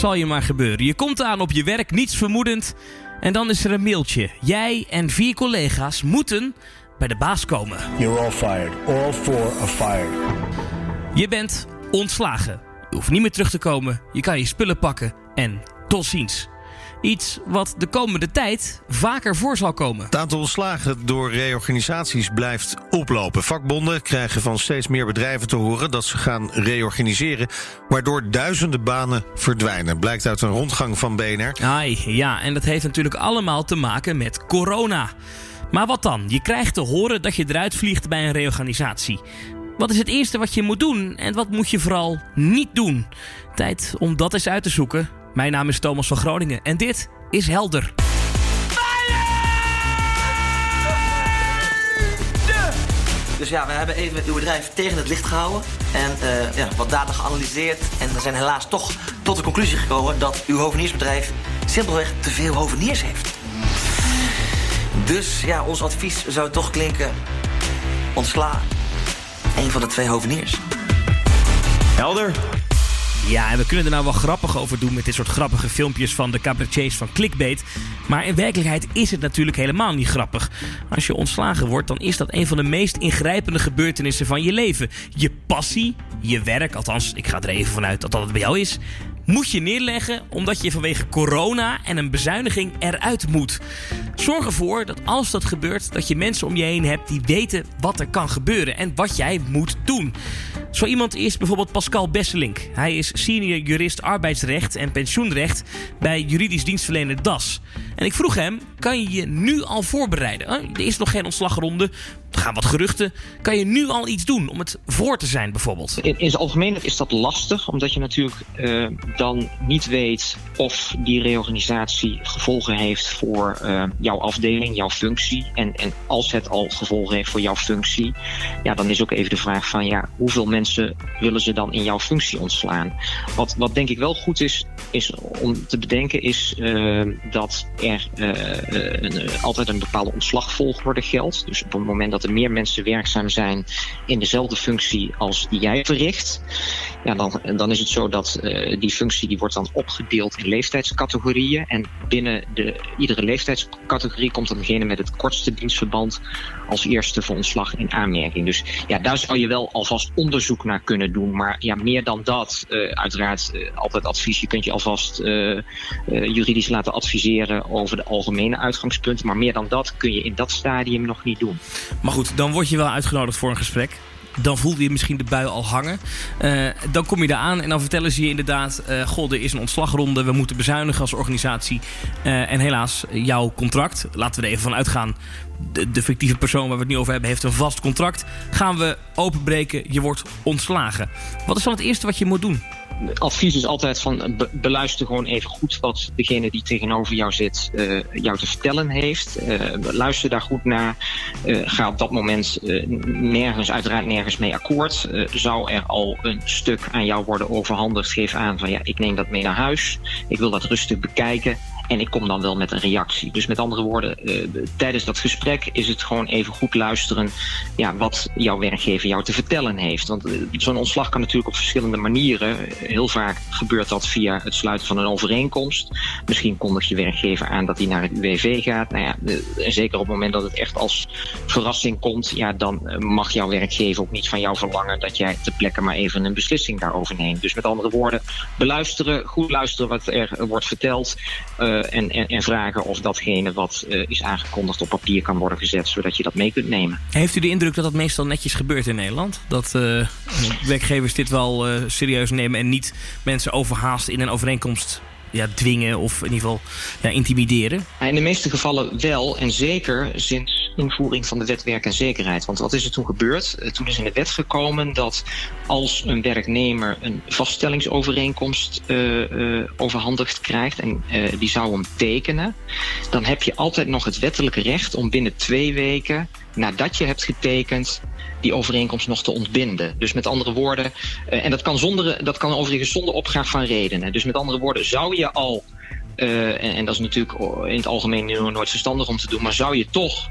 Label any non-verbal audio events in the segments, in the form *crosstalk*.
zal je maar gebeuren. Je komt aan op je werk, niets vermoedend. En dan is er een mailtje. Jij en vier collega's moeten bij de baas komen. You're all fired. All four are fired. Je bent ontslagen. Je hoeft niet meer terug te komen. Je kan je spullen pakken en tot ziens. Iets wat de komende tijd vaker voor zal komen. Het aantal ontslagen door reorganisaties blijft oplopen. Vakbonden krijgen van steeds meer bedrijven te horen dat ze gaan reorganiseren, waardoor duizenden banen verdwijnen. Blijkt uit een rondgang van BNR. Ai, ja, en dat heeft natuurlijk allemaal te maken met corona. Maar wat dan? Je krijgt te horen dat je eruit vliegt bij een reorganisatie. Wat is het eerste wat je moet doen en wat moet je vooral niet doen? Tijd om dat eens uit te zoeken. Mijn naam is Thomas van Groningen en dit is Helder. Dus ja, we hebben even uw bedrijf tegen het licht gehouden. En eh, ja, wat data geanalyseerd. En we zijn helaas toch tot de conclusie gekomen dat uw hoveniersbedrijf simpelweg te veel hoveniers heeft. Dus ja, ons advies zou toch klinken: ontsla een van de twee hoveniers. Helder. Ja, en we kunnen er nou wel grappig over doen met dit soort grappige filmpjes van de cabaretiers van Clickbait. Maar in werkelijkheid is het natuurlijk helemaal niet grappig. Als je ontslagen wordt, dan is dat een van de meest ingrijpende gebeurtenissen van je leven. Je passie, je werk, althans, ik ga er even vanuit dat dat het bij jou is, moet je neerleggen omdat je vanwege corona en een bezuiniging eruit moet. Zorg ervoor dat als dat gebeurt, dat je mensen om je heen hebt die weten wat er kan gebeuren en wat jij moet doen. Zo iemand is bijvoorbeeld Pascal Besselink. Hij is senior jurist arbeidsrecht en pensioenrecht bij juridisch dienstverlener DAS. En ik vroeg hem, kan je je nu al voorbereiden? Er is nog geen ontslagronde, er gaan wat geruchten. Kan je nu al iets doen om het voor te zijn bijvoorbeeld? In, zijn algemeenheid is dat lastig, omdat je natuurlijk uh, dan niet weet of die reorganisatie gevolgen heeft voor uh, jouw afdeling, jouw functie. En, en als het al gevolgen heeft voor jouw functie, ja, dan is ook even de vraag van ja, hoeveel mensen willen ze dan in jouw functie ontslaan? Wat, wat denk ik wel goed is, is om te bedenken, is uh, dat er een, altijd een bepaalde ontslagvolgorde geldt. Dus op het moment dat er meer mensen werkzaam zijn in dezelfde functie als die jij verricht, ja, dan, dan is het zo dat uh, die functie die wordt dan opgedeeld in leeftijdscategorieën. En binnen de, iedere leeftijdscategorie komt dan degene met het kortste dienstverband als eerste voor ontslag in aanmerking. Dus ja, daar zou je wel alvast onderzoek naar kunnen doen. Maar ja, meer dan dat, uh, uiteraard uh, altijd advies. Je kunt je alvast juridisch laten adviseren over de algemene uitgangspunten. Maar meer dan dat kun je in dat stadium nog niet doen. Maar goed, dan word je wel uitgenodigd voor een gesprek. Dan voelde je misschien de bui al hangen. Uh, dan kom je daar aan en dan vertellen ze je inderdaad... Uh, goh, er is een ontslagronde, we moeten bezuinigen als organisatie. Uh, en helaas, jouw contract, laten we er even van uitgaan... De, fictieve persoon waar we het nu over hebben heeft een vast contract. Gaan we openbreken, je wordt ontslagen. Wat is dan het eerste wat je moet doen? Advies is altijd van be beluister gewoon even goed wat degene die tegenover jou zit uh, jou te vertellen heeft. Uh, luister daar goed naar. Uh, ga op dat moment nergens, uiteraard nergens mee akkoord. zou er al een stuk aan jou worden overhandigd, geef aan van ja, ik neem dat mee naar huis. Ik wil dat rustig bekijken. En ik kom dan wel met een reactie. Dus met andere woorden, uh, tijdens dat gesprek is het gewoon even goed luisteren ja, wat jouw werkgever jou te vertellen heeft. Want uh, zo'n ontslag kan natuurlijk op verschillende manieren. Heel vaak gebeurt dat via het sluiten van een overeenkomst. Misschien kondigt je werkgever aan dat hij naar het UWV gaat. Nou ja, zeker op het moment dat het echt als verrassing komt, ja, dan mag jouw werkgever ook niet van jou verlangen dat jij ter plekke maar even een beslissing daarover neemt. Dus met andere woorden, beluisteren, goed luisteren wat er wordt verteld. En, en, en, vragen of datgene wat uh, is aangekondigd op papier kan worden gezet, zodat je dat mee kunt nemen. Heeft u de indruk dat dat meestal netjes gebeurt in Nederland? Dat uh, werkgevers dit wel serieus nemen en niet mensen overhaast in een overeenkomst ja, dwingen of in ieder geval ja, intimideren? In de meeste gevallen wel. En zeker sinds invoering van de wet werk en zekerheid. Want wat is er toen gebeurd? Toen is in de wet gekomen dat als een werknemer een vaststellingsovereenkomst uh, uh, overhandigd krijgt en die zou hem tekenen, dan heb je altijd nog het wettelijke recht om binnen twee weken nadat je hebt getekend die overeenkomst nog te ontbinden. Dus met andere woorden, en dat kan, zonder, dat kan overigens zonder opgraaf van redenen. Dus met andere woorden, zou je al, uh, en, en, dat is natuurlijk in het algemeen nooit verstandig om te doen, maar zou je toch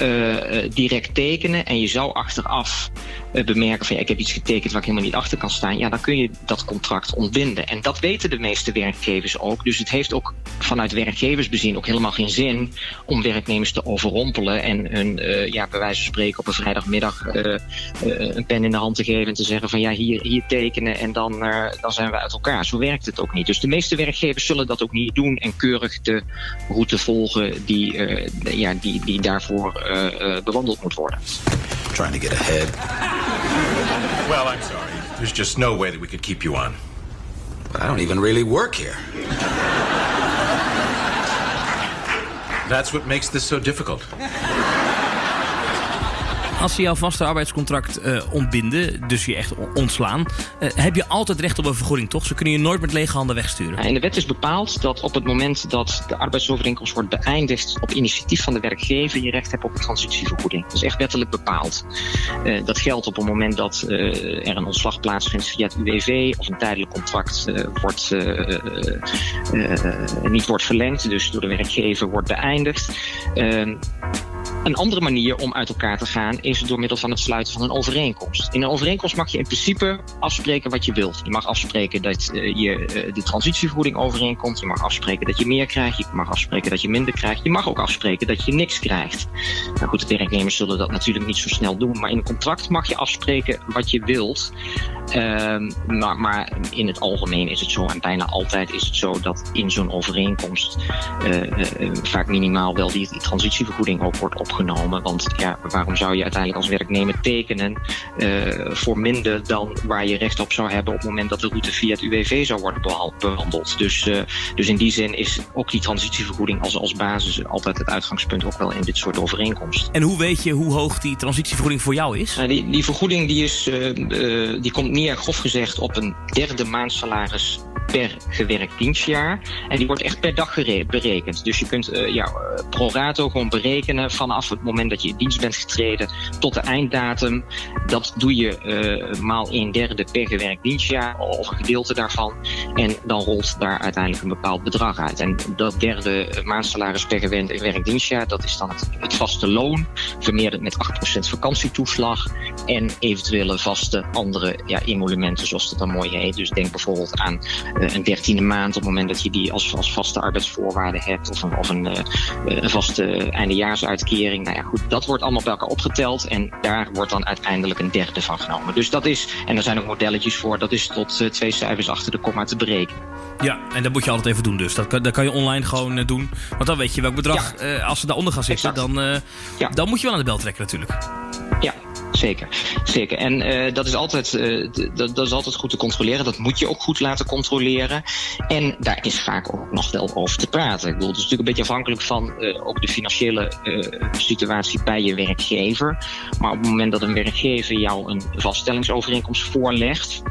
uh, direct tekenen en je zou achteraf eh, bemerken van ja, ik heb iets getekend waar ik helemaal niet achter kan staan, ja, dan kun je dat contract ontbinden. En dat weten de meeste werkgevers ook. Dus het heeft ook vanuit werkgeversbezien ook helemaal geen zin om werknemers te overrompelen en hun, uh, ja, bij wijze van spreken op een vrijdagmiddag uh, een pen in de hand te geven en te zeggen van ja, hier, hier tekenen en dan, dan zijn we uit elkaar. Zo werkt het ook niet. Dus de meeste werkgevers zullen dat ook niet doen en keurig de route volgen die, ja, die, die daarvoor bewandeld moet worden. Trying to get ahead. Well, I'm sorry. There's just no way that we could keep you on. But I don't even really work here. That's what makes this so difficult. Als ze jouw vaste arbeidscontract uh, ontbinden, dus je echt ontslaan, uh, heb je altijd recht op een vergoeding, toch? Ze kunnen je nooit met lege handen wegsturen. In de wet is bepaald dat op het moment dat de arbeidsovereenkomst wordt beëindigd op initiatief van de werkgever, je recht hebt op een transitievergoeding. Dat is echt wettelijk bepaald. Uh, dat geldt op het moment dat er een ontslag plaatsvindt via het UWV of een tijdelijk contract wordt, niet wordt verlengd, dus door de werkgever wordt beëindigd. Ehm, een andere manier om uit elkaar te gaan is door middel van het sluiten van een overeenkomst. In een overeenkomst mag je in principe afspreken wat je wilt. Je mag afspreken dat uh, je uh, de transitievergoeding overeenkomt. Je mag afspreken dat je meer krijgt. Je mag afspreken dat je minder krijgt. Je mag ook afspreken dat je niks krijgt. Nou goed, de werknemers zullen dat natuurlijk niet zo snel doen. Maar in een contract mag je afspreken wat je wilt. Uh, maar, maar, in het algemeen is het zo, en bijna altijd is het zo, dat in zo'n overeenkomst uh, vaak minimaal wel die, transitievergoeding ook wordt opgenomen. Want ja, waarom zou je uiteindelijk als werknemer tekenen uh, voor minder dan waar je recht op zou hebben op het moment dat de route via het UWV zou worden behandeld. Dus, uh, dus in die zin is ook die transitievergoeding als, als basis altijd het uitgangspunt ook wel in dit soort overeenkomsten. En hoe weet je hoe hoog die transitievergoeding voor jou is? Uh, die, die vergoeding die, is, die komt neer, grof gezegd, op een derde maandsalaris per gewerkt dienstjaar. En die wordt echt per dag berekend. Dus je kunt uh, ja, pro rato gewoon berekenen vanaf het moment dat je in dienst bent getreden tot de einddatum. Dat doe je uh, maal een derde per gewerkt dienstjaar of een gedeelte daarvan. En dan rolt daar uiteindelijk een bepaald bedrag uit. En dat derde maandsalaris per gewerkt dienstjaar, dat is dan het, vaste loon, vermeerderd met 8% vakantietoeslag en eventuele vaste andere ja, emolumenten, zoals dat dan mooi heet. Dus denk bijvoorbeeld aan een dertiende maand op het moment dat je die als, als vaste arbeidsvoorwaarde hebt, of een, of een, uh, een vaste eindejaarsuitkering. Nou ja, goed, dat wordt allemaal bij elkaar opgeteld en daar wordt dan uiteindelijk een derde van genomen. Dus dat is, en er zijn ook modelletjes voor, dat is tot twee cijfers achter de komma te berekenen. Ja, en dat moet je altijd even doen dus. Dat kan, dat kan je online gewoon doen. Want dan weet je welk bedrag, ja. als ze daaronder gaan zitten, dan, ja. dan moet je wel aan de bel trekken natuurlijk. Ja, zeker. zeker. En uh, dat, is altijd, uh, dat, dat, is altijd goed te controleren. Dat moet je ook goed laten controleren. En daar is vaak ook nog wel over te praten. Ik bedoel, het is natuurlijk een beetje afhankelijk van uh, ook de financiële situatie bij je werkgever. Maar op het moment dat een werkgever jou een vaststellingsovereenkomst voorlegt.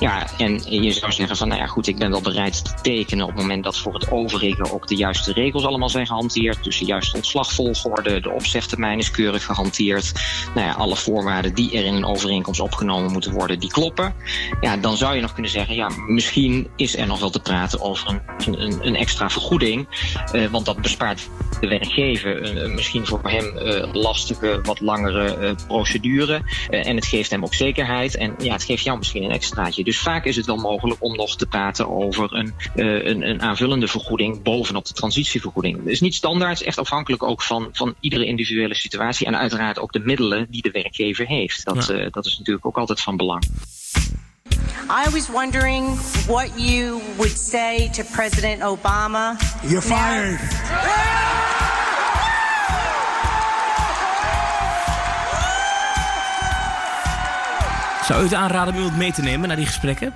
Ja, en je zou zeggen van, nou ja, goed, ik ben wel bereid te tekenen op het moment dat voor het overige ook de juiste regels allemaal zijn gehanteerd. Dus de juiste ontslagvolgorde, de opzegtermijn is keurig gehanteerd. Nou ja, alle voorwaarden die er in een overeenkomst opgenomen moeten worden, die kloppen. Ja, dan zou je nog kunnen zeggen, ja, misschien is er nog wel te praten over een, een, een extra vergoeding. Uh, want dat bespaart de werkgever uh, misschien voor hem uh, lastige, wat langere procedure. en het geeft hem ook zekerheid. En ja, het geeft jou misschien een extraatje. Dus vaak is het wel mogelijk om nog te praten over een, uh, een, een, aanvullende vergoeding bovenop de transitievergoeding. Het is niet standaard, het is echt afhankelijk ook van, van iedere individuele situatie en uiteraard ook de middelen die de werkgever heeft. Dat, ja. uh, dat is natuurlijk ook altijd van belang. I was wondering what you would say to President Obama. You're fired. Zou u het aanraden om iemand mee te nemen naar die gesprekken?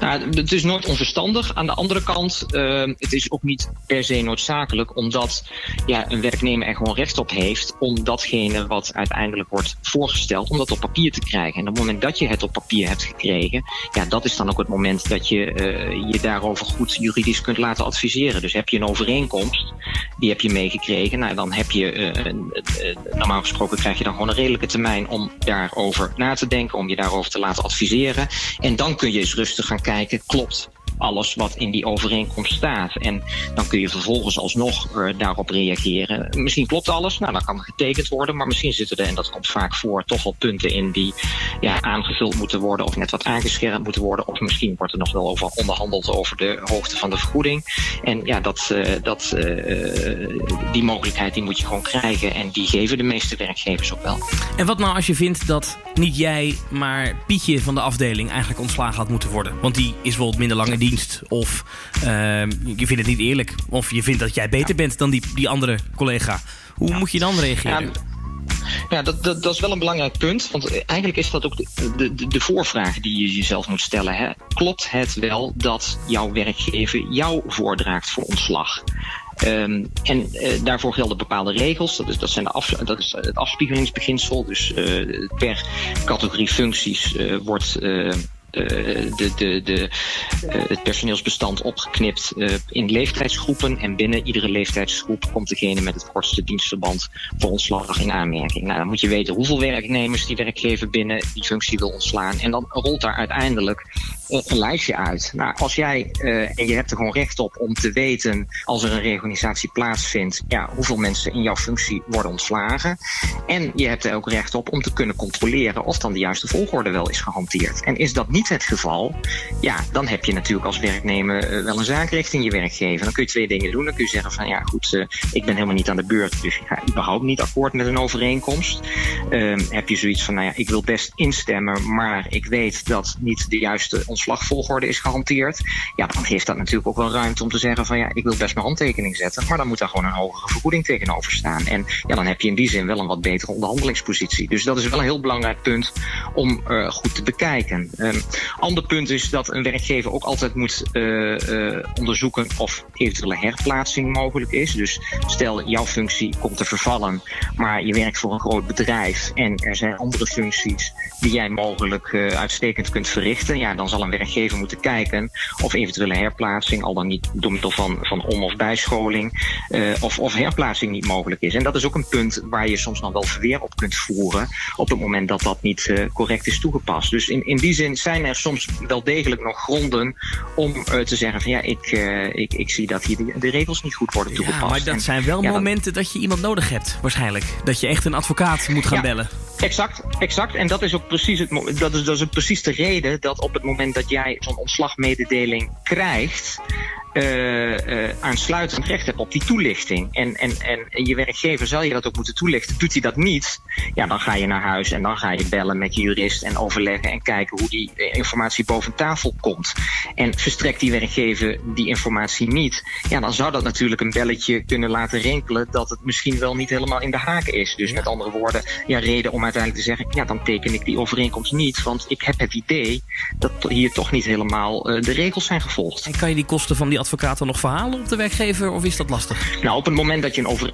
Nou, het is nooit onverstandig. Aan de andere kant, uh, het is ook niet per se noodzakelijk, omdat ja, een werknemer er gewoon recht op heeft om datgene wat uiteindelijk wordt voorgesteld, om dat op papier te krijgen. En op het moment dat je het op papier hebt gekregen, ja, dat is dan ook het moment dat je uh, je daarover goed juridisch kunt laten adviseren. Dus heb je een overeenkomst, die heb je meegekregen, nou, dan heb je, uh, normaal gesproken krijg je dan gewoon een redelijke termijn om daarover na te denken, om je daarover te laten adviseren. En dan kun je eens rustig gaan kijken kijken, klopt alles wat in die overeenkomst staat. En dan kun je vervolgens alsnog uh, daarop reageren. Misschien klopt alles, nou dan kan er getekend worden, maar misschien zitten er, en dat komt vaak voor, toch wel punten in die ja, aangevuld moeten worden of net wat aangescherpt moeten worden. Of misschien wordt er nog wel over onderhandeld over de hoogte van de vergoeding. En ja, dat, uh, dat, uh, die mogelijkheid die moet je gewoon krijgen en die geven de meeste werkgevers ook wel. En wat nou als je vindt dat niet jij, maar Pietje van de afdeling eigenlijk ontslagen had moeten worden? Want die is bijvoorbeeld minder lange dienst. Of uh, je vindt het niet eerlijk. Of je vindt dat jij beter bent dan die, die andere collega. Hoe moet je dan reageren? Ja, ja, dat, dat, dat, is wel een belangrijk punt. Want eigenlijk is dat ook de, de, de voorvraag die je jezelf moet stellen. Hè? Klopt het wel dat jouw werkgever jou voordraagt voor ontslag? Um, en uh, daarvoor gelden bepaalde regels. Dat is, dat zijn de af, dat is het afspiegelingsbeginsel. Dus uh, per categorie functies uh, wordt de, de, de, het personeelsbestand opgeknipt in leeftijdsgroepen. En binnen iedere leeftijdsgroep komt degene met het kortste dienstverband voor ontslag in aanmerking. Nou, dan moet je weten hoeveel werknemers die werkgever binnen die functie wil ontslaan. En dan rolt daar uiteindelijk een lijstje uit. Nou, als jij, en je hebt er gewoon recht op om te weten als er een reorganisatie plaatsvindt, ja, hoeveel mensen in jouw functie worden ontslagen. En je hebt er ook recht op om te kunnen controleren of dan de juiste volgorde wel is gehanteerd. En is dat niet het geval, ja, dan heb je natuurlijk als werknemer uh, wel een zaak richting je werkgever. Dan kun je twee dingen doen. Dan kun je zeggen van ja, goed, uh, ik ben helemaal niet aan de beurt, dus ik ga überhaupt niet akkoord met een overeenkomst. heb je zoiets van, nou ja, ik wil best instemmen, maar ik weet dat niet de juiste ontslagvolgorde is gehanteerd. Ja, dan geeft dat natuurlijk ook wel ruimte om te zeggen van ja, ik wil best mijn handtekening zetten. Maar dan moet daar gewoon een hogere vergoeding tegenover staan. En ja, dan heb je in die zin wel een wat betere onderhandelingspositie. Dus dat is wel een heel belangrijk punt om uh, goed te bekijken. Um, ander punt is dat een werkgever ook altijd moet uh, uh, onderzoeken of eventuele herplaatsing mogelijk is. Dus stel jouw functie komt te vervallen, maar je werkt voor een groot bedrijf en er zijn andere functies die jij mogelijk uitstekend kunt verrichten. Ja, dan zal een werkgever moeten kijken of eventuele herplaatsing, al dan niet door middel van, van om- of bijscholing, of, of herplaatsing niet mogelijk is. En dat is ook een punt waar je soms nog wel verweer op kunt voeren op het moment dat dat niet correct is toegepast. Dus in, in die zin zijn er soms wel degelijk nog gronden om uh, te zeggen van ja, ik, ik, ik zie dat hier de, de, regels niet goed worden toegepast. Ja, maar dat en, zijn wel ja, momenten dat je iemand nodig hebt, waarschijnlijk. Dat je echt een advocaat moet gaan Ja. bellen. Exact, exact. En dat is ook precies, het, dat is, dat is ook precies de reden dat op het moment dat jij zo'n ontslagmededeling krijgt, uh, uh, aansluitend recht hebt op die toelichting. En, en, en je werkgever zal je dat ook moeten toelichten. Doet hij dat niet, ja, dan ga je naar huis en dan ga je bellen met je jurist en overleggen en kijken hoe die eh, informatie boven tafel komt. En verstrekt die werkgever die informatie niet, ja, dan zou dat natuurlijk een belletje kunnen laten rinkelen dat het misschien wel niet helemaal in de haken is. Dus met andere woorden, ja, reden om uiteindelijk te zeggen, ja, dan teken ik die overeenkomst niet, want ik heb het idee dat hier toch niet helemaal uh, de regels zijn gevolgd. En kan je die kosten van die advocaat nog verhalen op de werkgever of is dat lastig? Nou, op het moment dat je een over,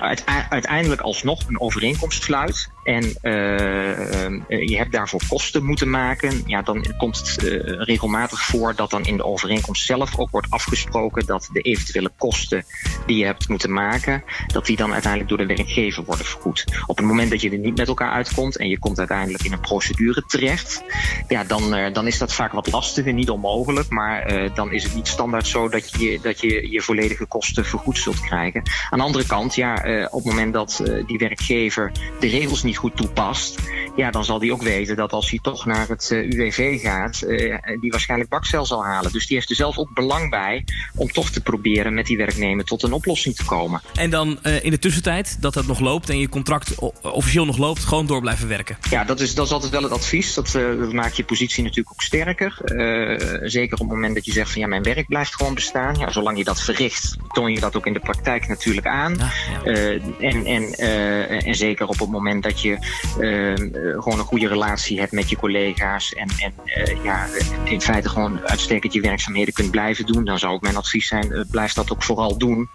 uiteindelijk alsnog een overeenkomst sluit en uh, je hebt daarvoor kosten moeten maken, ja, dan komt het uh, regelmatig voor dat dan in de overeenkomst zelf ook wordt afgesproken dat de eventuele kosten die je hebt moeten maken, dat die dan uiteindelijk door de werkgever worden vergoed. Op het moment dat je er niet met elkaar uitkomt en je komt uiteindelijk in een procedure terecht, ja, dan, dan is dat vaak wat lastiger, niet onmogelijk, maar dan is het niet standaard zo dat je, dat je je volledige kosten vergoed zult krijgen. Aan de andere kant, ja, op het moment dat die werkgever de regels niet goed toepast, ja, dan zal die ook weten dat als hij toch naar het uh, UWV gaat, die waarschijnlijk bakcel zal halen. Dus die heeft er zelf ook belang bij om toch te proberen met die werknemer tot een oplossing te komen. En dan in de tussentijd, dat het nog loopt en je contract officieel nog loopt, gewoon door blijven werken. Ja, dat is, dat is altijd wel het advies. Dat, dat maakt je positie natuurlijk ook sterker. zeker op het moment dat je zegt van ja, mijn werk blijft gewoon bestaan. Ja, zolang je dat verricht, toon je dat ook in de praktijk natuurlijk aan. Ja, ja. Uh, en, en, uh, en zeker op het moment dat je uh, gewoon een goede relatie hebt met je collega's en, en ja, in feite gewoon uitstekend je werkzaamheden kunt blijven doen, dan zou ook mijn advies zijn, blijf dat ook vooral doen.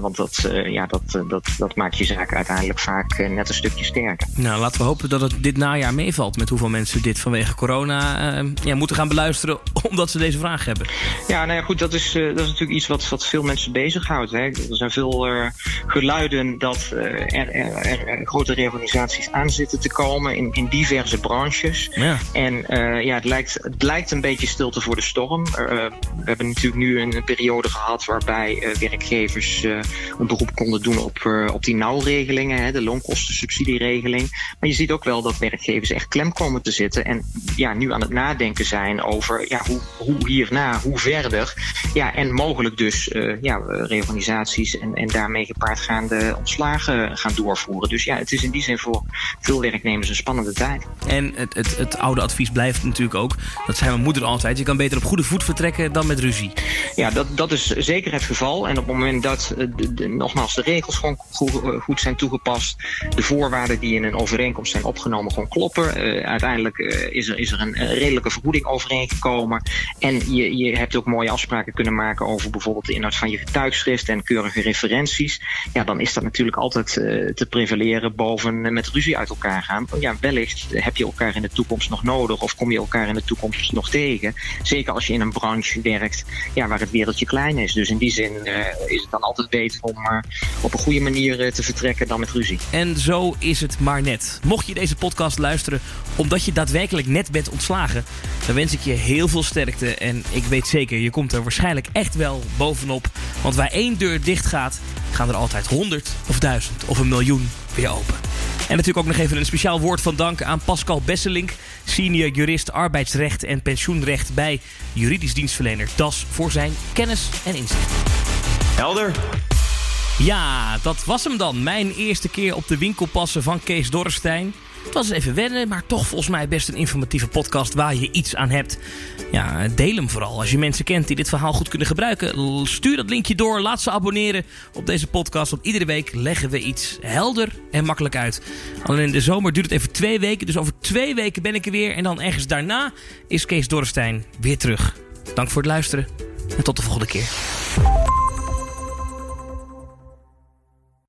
want dat, ja, dat, dat, dat maakt je zaak uiteindelijk vaak net een stukje sterker. Nou, laten we hopen dat het dit najaar meevalt met hoeveel mensen dit vanwege corona ja, moeten gaan beluisteren *laughs* omdat ze deze vraag hebben. Ja, nou ja, goed, dat is, dat is natuurlijk iets wat, wat veel mensen bezighoudt. Hè. Er zijn veel geluiden dat uh, er, er, er, grote reorganisaties aan zitten te komen in, in diverse branches. Ja. En uh, ja, het lijkt, het lijkt een beetje stilte voor de storm. Uh, we hebben natuurlijk nu een periode gehad waarbij uh, werkgevers een beroep konden doen op, op die nauwregelingen, hè, de loonkostensubsidieregeling. Maar je ziet ook wel dat werkgevers echt klem komen te zitten en ja, nu aan het nadenken zijn over ja, hoe, hoe hierna, hoe verder. Ja, en mogelijk dus ja, reorganisaties en, en daarmee gepaardgaande ontslagen gaan doorvoeren. Dus ja, het is in die zin voor veel werknemers een spannende tijd. En het, het, het oude advies blijft natuurlijk ook, dat zei mijn moeder altijd, je kan beter op goede voet vertrekken dan met ruzie. Ja, dat, dat is zeker het geval. En op het moment dat, de, de, nogmaals, de regels gewoon goed, zijn toegepast, de voorwaarden die in een overeenkomst zijn opgenomen gewoon kloppen. Uh, uiteindelijk uh, is, er, is er een redelijke vergoeding overeengekomen. En je, je hebt ook mooie afspraken kunnen maken over bijvoorbeeld de inhoud van je getuigschrift en keurige referenties. Ja, dan is dat natuurlijk altijd uh, te prevaleren boven met ruzie uit elkaar gaan. Ja, wellicht heb je elkaar in de toekomst nog nodig of kom je elkaar in de toekomst nog tegen. Zeker als je in een branche werkt ja, waar het wereldje klein is. Dus in die zin uh, is het dan altijd beter om uh, op een goede manier uh, te vertrekken dan met ruzie. En zo is het maar net. Mocht je deze podcast luisteren omdat je daadwerkelijk net bent ontslagen, dan wens ik je heel veel sterkte. En ik weet zeker, je komt er waarschijnlijk echt wel bovenop. Want waar één deur dicht gaat, gaan er altijd honderd of duizend of een miljoen weer open. En natuurlijk ook nog even een speciaal woord van dank aan Pascal Besselink, senior jurist arbeidsrecht en pensioenrecht bij juridisch dienstverlener DAS, voor zijn kennis en inzicht. Helder. Ja, dat was hem dan. Mijn eerste keer op de winkelpassen van Kees Dorrestein. Het was even wennen, maar toch volgens mij best een informatieve podcast waar je iets aan hebt. Ja, deel hem vooral. Als je mensen kent die dit verhaal goed kunnen gebruiken, stuur dat linkje door. Laat ze abonneren op deze podcast. Want iedere week leggen we iets helder en makkelijk uit. Alleen in de zomer duurt het even twee weken. Dus over twee weken ben ik er weer. En dan ergens daarna is Kees Dorrestein weer terug. Dank voor het luisteren en tot de volgende keer.